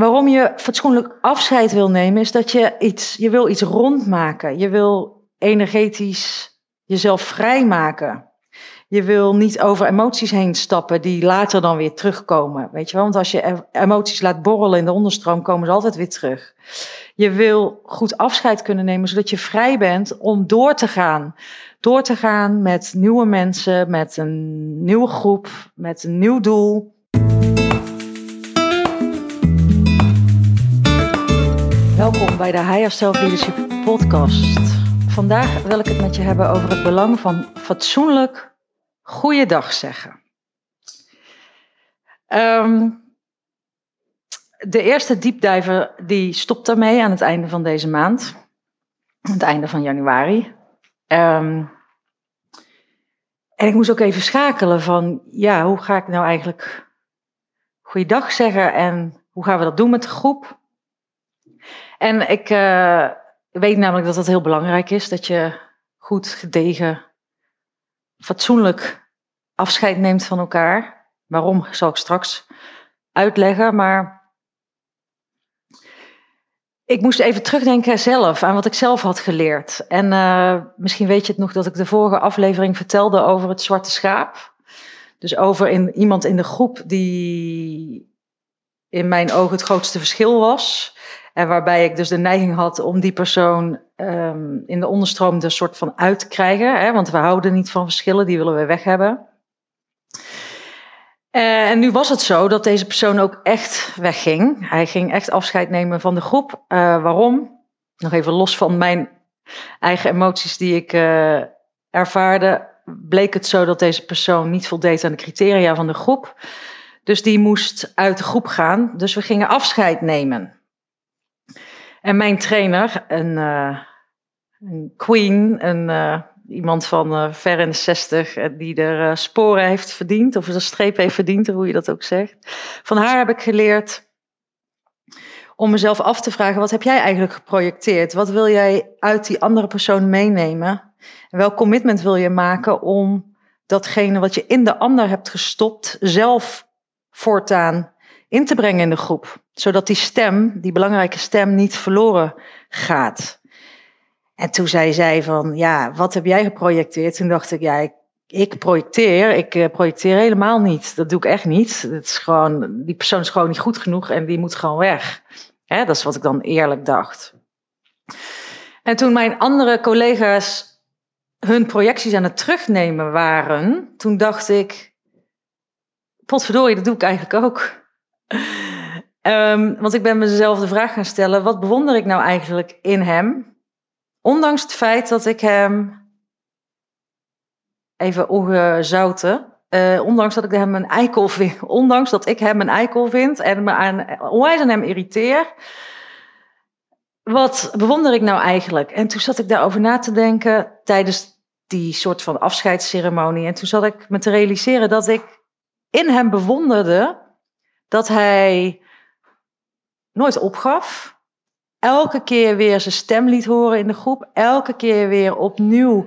waarom je fatsoenlijk afscheid wil nemen, is dat je iets, je wil iets rondmaken. Je wil energetisch jezelf vrijmaken. Je wil niet over emoties heen stappen die later dan weer terugkomen. Weet je wel? Want als je emoties laat borrelen in de onderstroom, komen ze altijd weer terug. Je wil goed afscheid kunnen nemen, zodat je vrij bent om door te gaan. Door te gaan met nieuwe mensen, met een nieuwe groep, met een nieuw doel. Welkom bij de Higher Self Leadership Podcast. Vandaag wil ik het met je hebben over het belang van fatsoenlijk goeiedag zeggen. Um, de eerste diepdijver die stopt daarmee aan het einde van deze maand. Aan het einde van januari. Um, en ik moest ook even schakelen van, ja, hoe ga ik nou eigenlijk goeiedag zeggen en hoe gaan we dat doen met de groep? En ik uh, weet namelijk dat dat heel belangrijk is, dat je goed gedegen, fatsoenlijk afscheid neemt van elkaar. Waarom zal ik straks uitleggen, maar ik moest even terugdenken zelf aan wat ik zelf had geleerd. En uh, misschien weet je het nog dat ik de vorige aflevering vertelde over het zwarte schaap. Dus over iemand in de groep die in mijn ogen het grootste verschil was. Waarbij ik dus de neiging had om die persoon um, in de onderstroom er soort van uit te krijgen. Hè, want we houden niet van verschillen, die willen we weg hebben. Uh, en nu was het zo dat deze persoon ook echt wegging. Hij ging echt afscheid nemen van de groep. Uh, waarom? Nog even los van mijn eigen emoties die ik uh, ervaarde, bleek het zo dat deze persoon niet voldeed aan de criteria van de groep. Dus die moest uit de groep gaan. Dus we gingen afscheid nemen. En mijn trainer, een, uh, een queen, een, uh, iemand van uh, ver in de zestig, die er sporen heeft verdiend, of een streep heeft verdiend, hoe je dat ook zegt. Van haar heb ik geleerd om mezelf af te vragen, wat heb jij eigenlijk geprojecteerd? Wat wil jij uit die andere persoon meenemen? En welk commitment wil je maken om datgene wat je in de ander hebt gestopt, zelf voortaan in te brengen in de groep. Zodat die stem, die belangrijke stem, niet verloren gaat. En toen zei zij van, ja, wat heb jij geprojecteerd? Toen dacht ik, ja, ik, projecteer, ik uh, projecteer helemaal niet. Dat doe ik echt niet. Het is gewoon, die persoon is gewoon niet goed genoeg en die moet gewoon weg. Dat is wat ik dan eerlijk dacht. En toen mijn andere collega's hun projecties aan het terugnemen waren, toen dacht ik, potverdorie, dat doe ik eigenlijk ook. Um, want ik ben mezelf de vraag gaan stellen: wat bewonder ik nou eigenlijk in hem? Ondanks het feit dat ik hem. Even ongezouten. Uh, ondanks dat ik hem een eikel vind. Ondanks dat ik hem een eikel vind en me aan, onwijs aan hem irriteer. Wat bewonder ik nou eigenlijk? En toen zat ik daarover na te denken tijdens die soort van afscheidsceremonie. En toen zat ik me te realiseren dat ik in hem bewonderde dat hij nooit opgaf. Elke keer weer zijn stem liet horen in de groep. Elke keer weer opnieuw.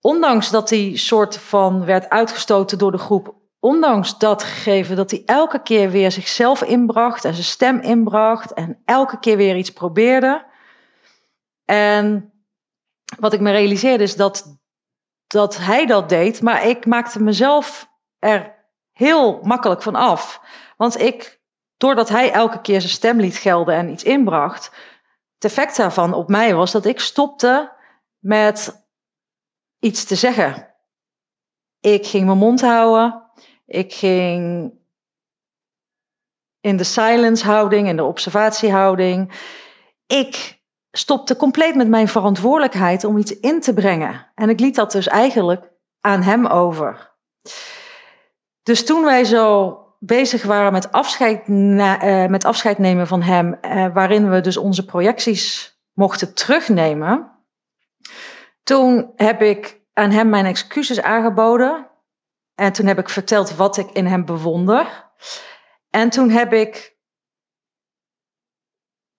Ondanks dat hij soort van werd uitgestoten door de groep. Ondanks dat gegeven dat hij elke keer weer zichzelf inbracht en zijn stem inbracht. En elke keer weer iets probeerde. En wat ik me realiseerde is dat, dat hij dat deed. Maar ik maakte mezelf er heel makkelijk van af. Want ik, doordat hij elke keer zijn stem liet gelden en iets inbracht, het effect daarvan op mij was dat ik stopte met iets te zeggen. Ik ging mijn mond houden. Ik ging in de silence houding, in de observatiehouding. Ik stopte compleet met mijn verantwoordelijkheid om iets in te brengen. En ik liet dat dus eigenlijk aan hem over. Dus toen wij zo bezig waren met afscheid, uh, met afscheid nemen van hem, uh, waarin we dus onze projecties mochten terugnemen, toen heb ik aan hem mijn excuses aangeboden. En toen heb ik verteld wat ik in hem bewonder. En toen heb ik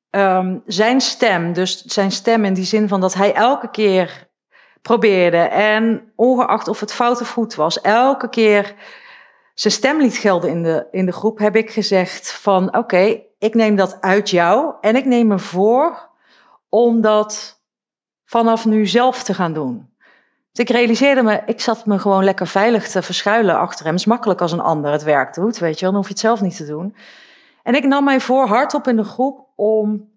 um, zijn stem, dus zijn stem in die zin van dat hij elke keer probeerde en ongeacht of het fout of goed was, elke keer zijn stem liet gelden in de, in de groep, heb ik gezegd van oké, ik neem dat uit jou en ik neem me voor om dat vanaf nu zelf te gaan doen. Dus ik realiseerde me, ik zat me gewoon lekker veilig te verschuilen achter hem. Het is makkelijk als een ander het werk doet, weet je wel, dan hoef je het zelf niet te doen. En ik nam mij voor hardop in de groep om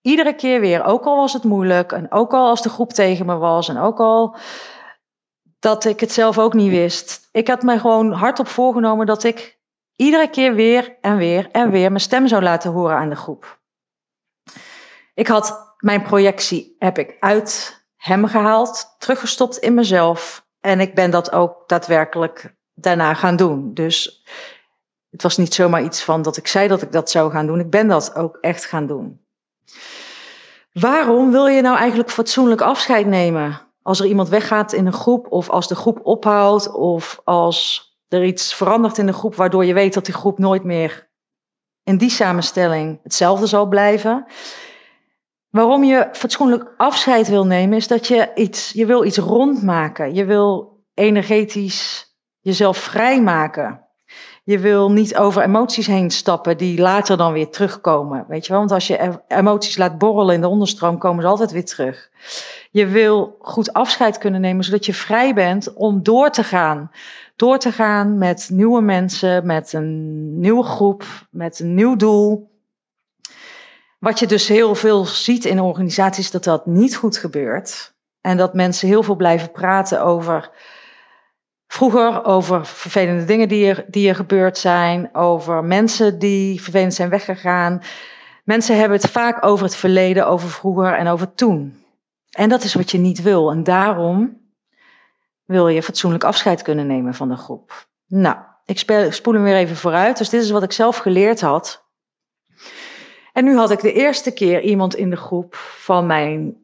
iedere keer weer, ook al was het moeilijk en ook al als de groep tegen me was en ook al dat ik het zelf ook niet wist. Ik had mij gewoon hardop voorgenomen dat ik iedere keer weer en weer en weer mijn stem zou laten horen aan de groep. Ik had mijn projectie heb ik uit hem gehaald, teruggestopt in mezelf en ik ben dat ook daadwerkelijk daarna gaan doen. Dus het was niet zomaar iets van dat ik zei dat ik dat zou gaan doen. Ik ben dat ook echt gaan doen. Waarom wil je nou eigenlijk fatsoenlijk afscheid nemen? Als er iemand weggaat in een groep, of als de groep ophoudt, of als er iets verandert in de groep, waardoor je weet dat die groep nooit meer in die samenstelling hetzelfde zal blijven. Waarom je fatsoenlijk afscheid wil nemen, is dat je iets, je wil iets rondmaken. Je wil energetisch jezelf vrijmaken. Je wil niet over emoties heen stappen die later dan weer terugkomen. Weet je wel? Want als je emoties laat borrelen in de onderstroom, komen ze altijd weer terug. Je wil goed afscheid kunnen nemen, zodat je vrij bent om door te gaan. Door te gaan met nieuwe mensen, met een nieuwe groep, met een nieuw doel. Wat je dus heel veel ziet in organisaties, dat dat niet goed gebeurt. En dat mensen heel veel blijven praten over vroeger, over vervelende dingen die er, die er gebeurd zijn, over mensen die vervelend zijn weggegaan. Mensen hebben het vaak over het verleden, over vroeger en over toen. En dat is wat je niet wil. En daarom wil je fatsoenlijk afscheid kunnen nemen van de groep. Nou, ik spoel hem weer even vooruit. Dus dit is wat ik zelf geleerd had. En nu had ik de eerste keer iemand in de groep van mijn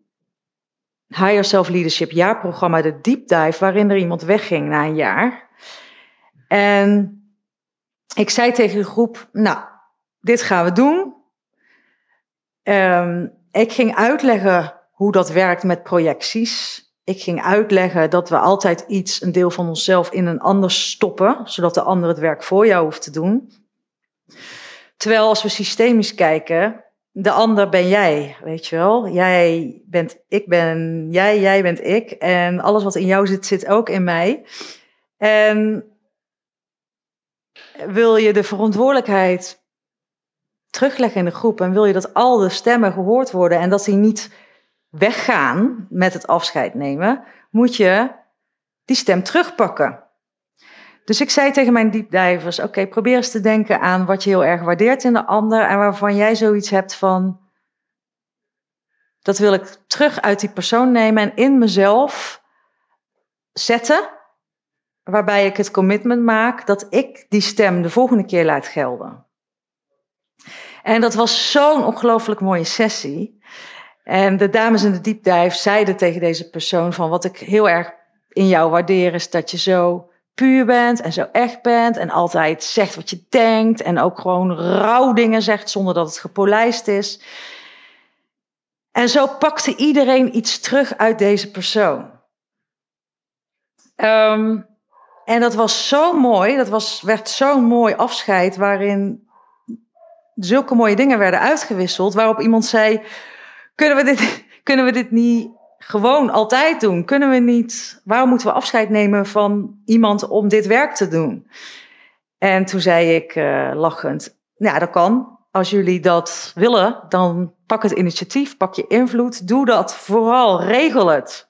Higher Self Leadership jaarprogramma, de Deep Dive, waarin er iemand wegging na een jaar. En ik zei tegen de groep, nou, dit gaan we doen. Um, ik ging uitleggen hoe dat werkt met projecties. Ik ging uitleggen dat we altijd iets, een deel van onszelf, in een ander stoppen, zodat de ander het werk voor jou hoeft te doen. Terwijl als we systemisch kijken, de ander ben jij, weet je wel. Jij bent, ik ben jij, jij bent ik. En alles wat in jou zit, zit ook in mij. En wil je de verantwoordelijkheid terugleggen in de groep en wil je dat al de stemmen gehoord worden en dat die niet weggaan met het afscheid nemen, moet je die stem terugpakken. Dus ik zei tegen mijn diepdijvers: Oké, probeer eens te denken aan wat je heel erg waardeert in de ander en waarvan jij zoiets hebt van. Dat wil ik terug uit die persoon nemen en in mezelf zetten. Waarbij ik het commitment maak dat ik die stem de volgende keer laat gelden. En dat was zo'n ongelooflijk mooie sessie. En de dames in de diepdijf zeiden tegen deze persoon van wat ik heel erg in jou waardeer is dat je zo puur bent en zo echt bent en altijd zegt wat je denkt en ook gewoon rauw dingen zegt zonder dat het gepolijst is. En zo pakte iedereen iets terug uit deze persoon. Um, en dat was zo mooi, dat was, werd zo'n mooi afscheid waarin zulke mooie dingen werden uitgewisseld, waarop iemand zei, kunnen we dit, kunnen we dit niet gewoon altijd doen? Kunnen we niet, waarom moeten we afscheid nemen van iemand om dit werk te doen? En toen zei ik uh, lachend, ja, dat kan. Als jullie dat willen, dan pak het initiatief, pak je invloed, doe dat vooral, regel het.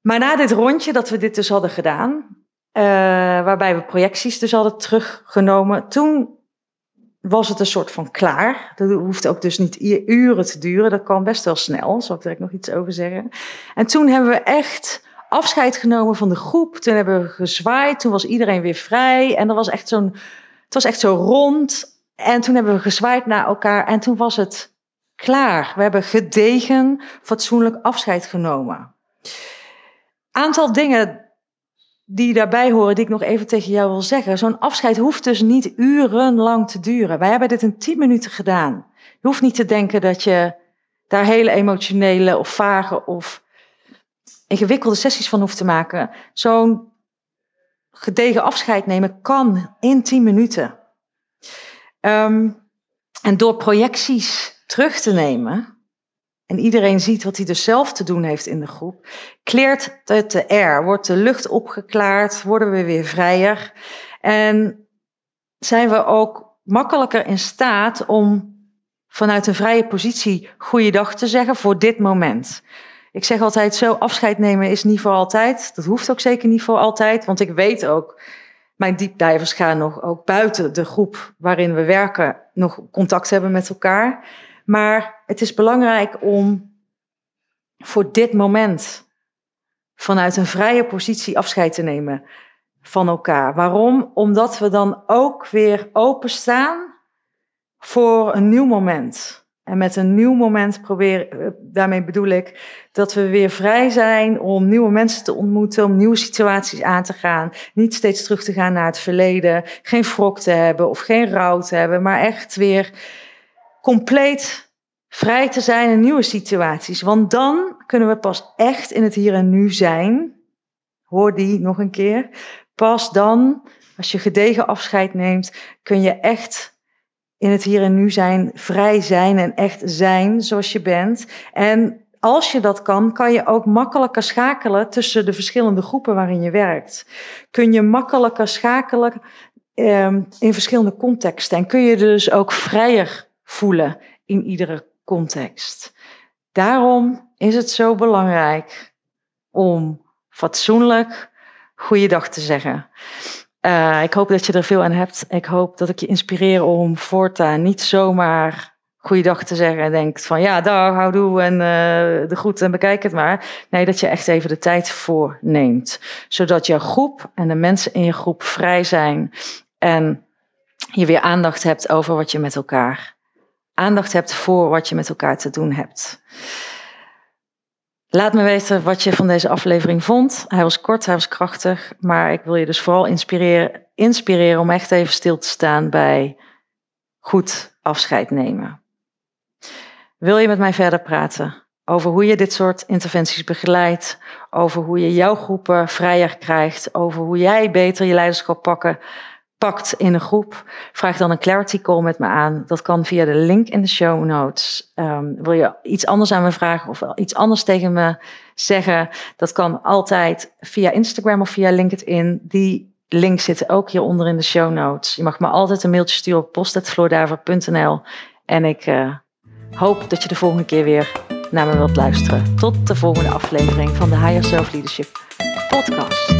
Maar na dit rondje dat we dit dus hadden gedaan, uh, waarbij we projecties dus hadden teruggenomen, toen was het een soort van klaar. Dat hoeft ook dus niet uren te duren. Dat kan best wel snel. Zal ik direct nog iets over zeggen. En toen hebben we echt afscheid genomen van de groep. Toen hebben we gezwaaid. Toen was iedereen weer vrij. En er was echt zo'n, het was echt zo rond. En toen hebben we gezwaaid naar elkaar. En toen was het klaar. We hebben gedegen, fatsoenlijk afscheid genomen. Aantal dingen die daarbij horen, die ik nog even tegen jou wil zeggen. Zo'n afscheid hoeft dus niet urenlang te duren. Wij hebben dit in tien minuten gedaan. Je hoeft niet te denken dat je daar hele emotionele of vage of ingewikkelde sessies van hoeft te maken. Zo'n gedegen afscheid nemen kan in tien minuten. Ehm, en door projecties terug te nemen, en iedereen ziet wat hij dus zelf te doen heeft in de groep, kleert het de air, wordt de lucht opgeklaard, worden we weer vrijer. En zijn we ook makkelijker in staat om vanuit een vrije positie goeiedag te zeggen voor dit moment. Ik zeg altijd zo, afscheid nemen is niet voor altijd. Dat hoeft ook zeker niet voor altijd, want ik weet ook, mijn diepdivers gaan nog ook buiten de groep waarin we werken nog contact hebben met elkaar. Maar het is belangrijk om voor dit moment vanuit een vrije positie afscheid te nemen van elkaar. Waarom? Omdat we dan ook weer openstaan voor een nieuw moment. En met een nieuw moment probeer, eh, daarmee bedoel ik dat we weer vrij zijn om nieuwe mensen te ontmoeten, om nieuwe situaties aan te gaan. Niet steeds terug te gaan naar het verleden, geen wrok te hebben of geen rouw te hebben, maar echt weer compleet vrij te zijn in nieuwe situaties. Want dan kunnen we pas echt in het hier en nu zijn. Hoor die nog een keer. Pas dan, als je gedegen afscheid neemt, kun je echt in het hier en nu zijn, vrij zijn en echt zijn zoals je bent. En als je dat kan, kan je ook makkelijker schakelen tussen de verschillende groepen waarin je werkt. Kun je makkelijker schakelen um, in verschillende contexten. En kun je dus ook vrijer voelen in iedere context. Daarom is het zo belangrijk om fatsoenlijk goeiedag te zeggen. Uh, ik hoop dat je er veel aan hebt. Ik hoop dat ik je inspireer om voortaan niet zomaar goeiedag te zeggen en denkt van ja, dag, houdoe en uh, de groet en bekijk het maar. Nee, dat je echt even de tijd voor neemt. Zodat je groep en de mensen in je groep vrij zijn en je weer aandacht hebt over wat je met elkaar aandacht hebt voor wat je met elkaar te doen hebt. Laat me weten wat je van deze aflevering vond. Hij was kort, hij was krachtig, maar ik wil je dus vooral inspireren, inspireren om echt even stil te staan bij goed afscheid nemen. Wil je met mij verder praten over hoe je dit soort interventies begeleidt, over hoe je jouw groepen vrijer krijgt, over hoe jij beter je leiderschap pakken, pakt in een groep, vraag dan een clarity call met me aan. Dat kan via de link in de show notes. Um, wil je iets anders aan me vragen of iets anders tegen me zeggen? Dat kan altijd via Instagram of via LinkedIn. Die links zitten ook hieronder in de show notes. Je mag me altijd een mailtje sturen op post.floordaver.nl en ik uh, hoop dat je de volgende keer weer naar me wilt luisteren. Tot de volgende aflevering van de Higher Self Leadership podcast.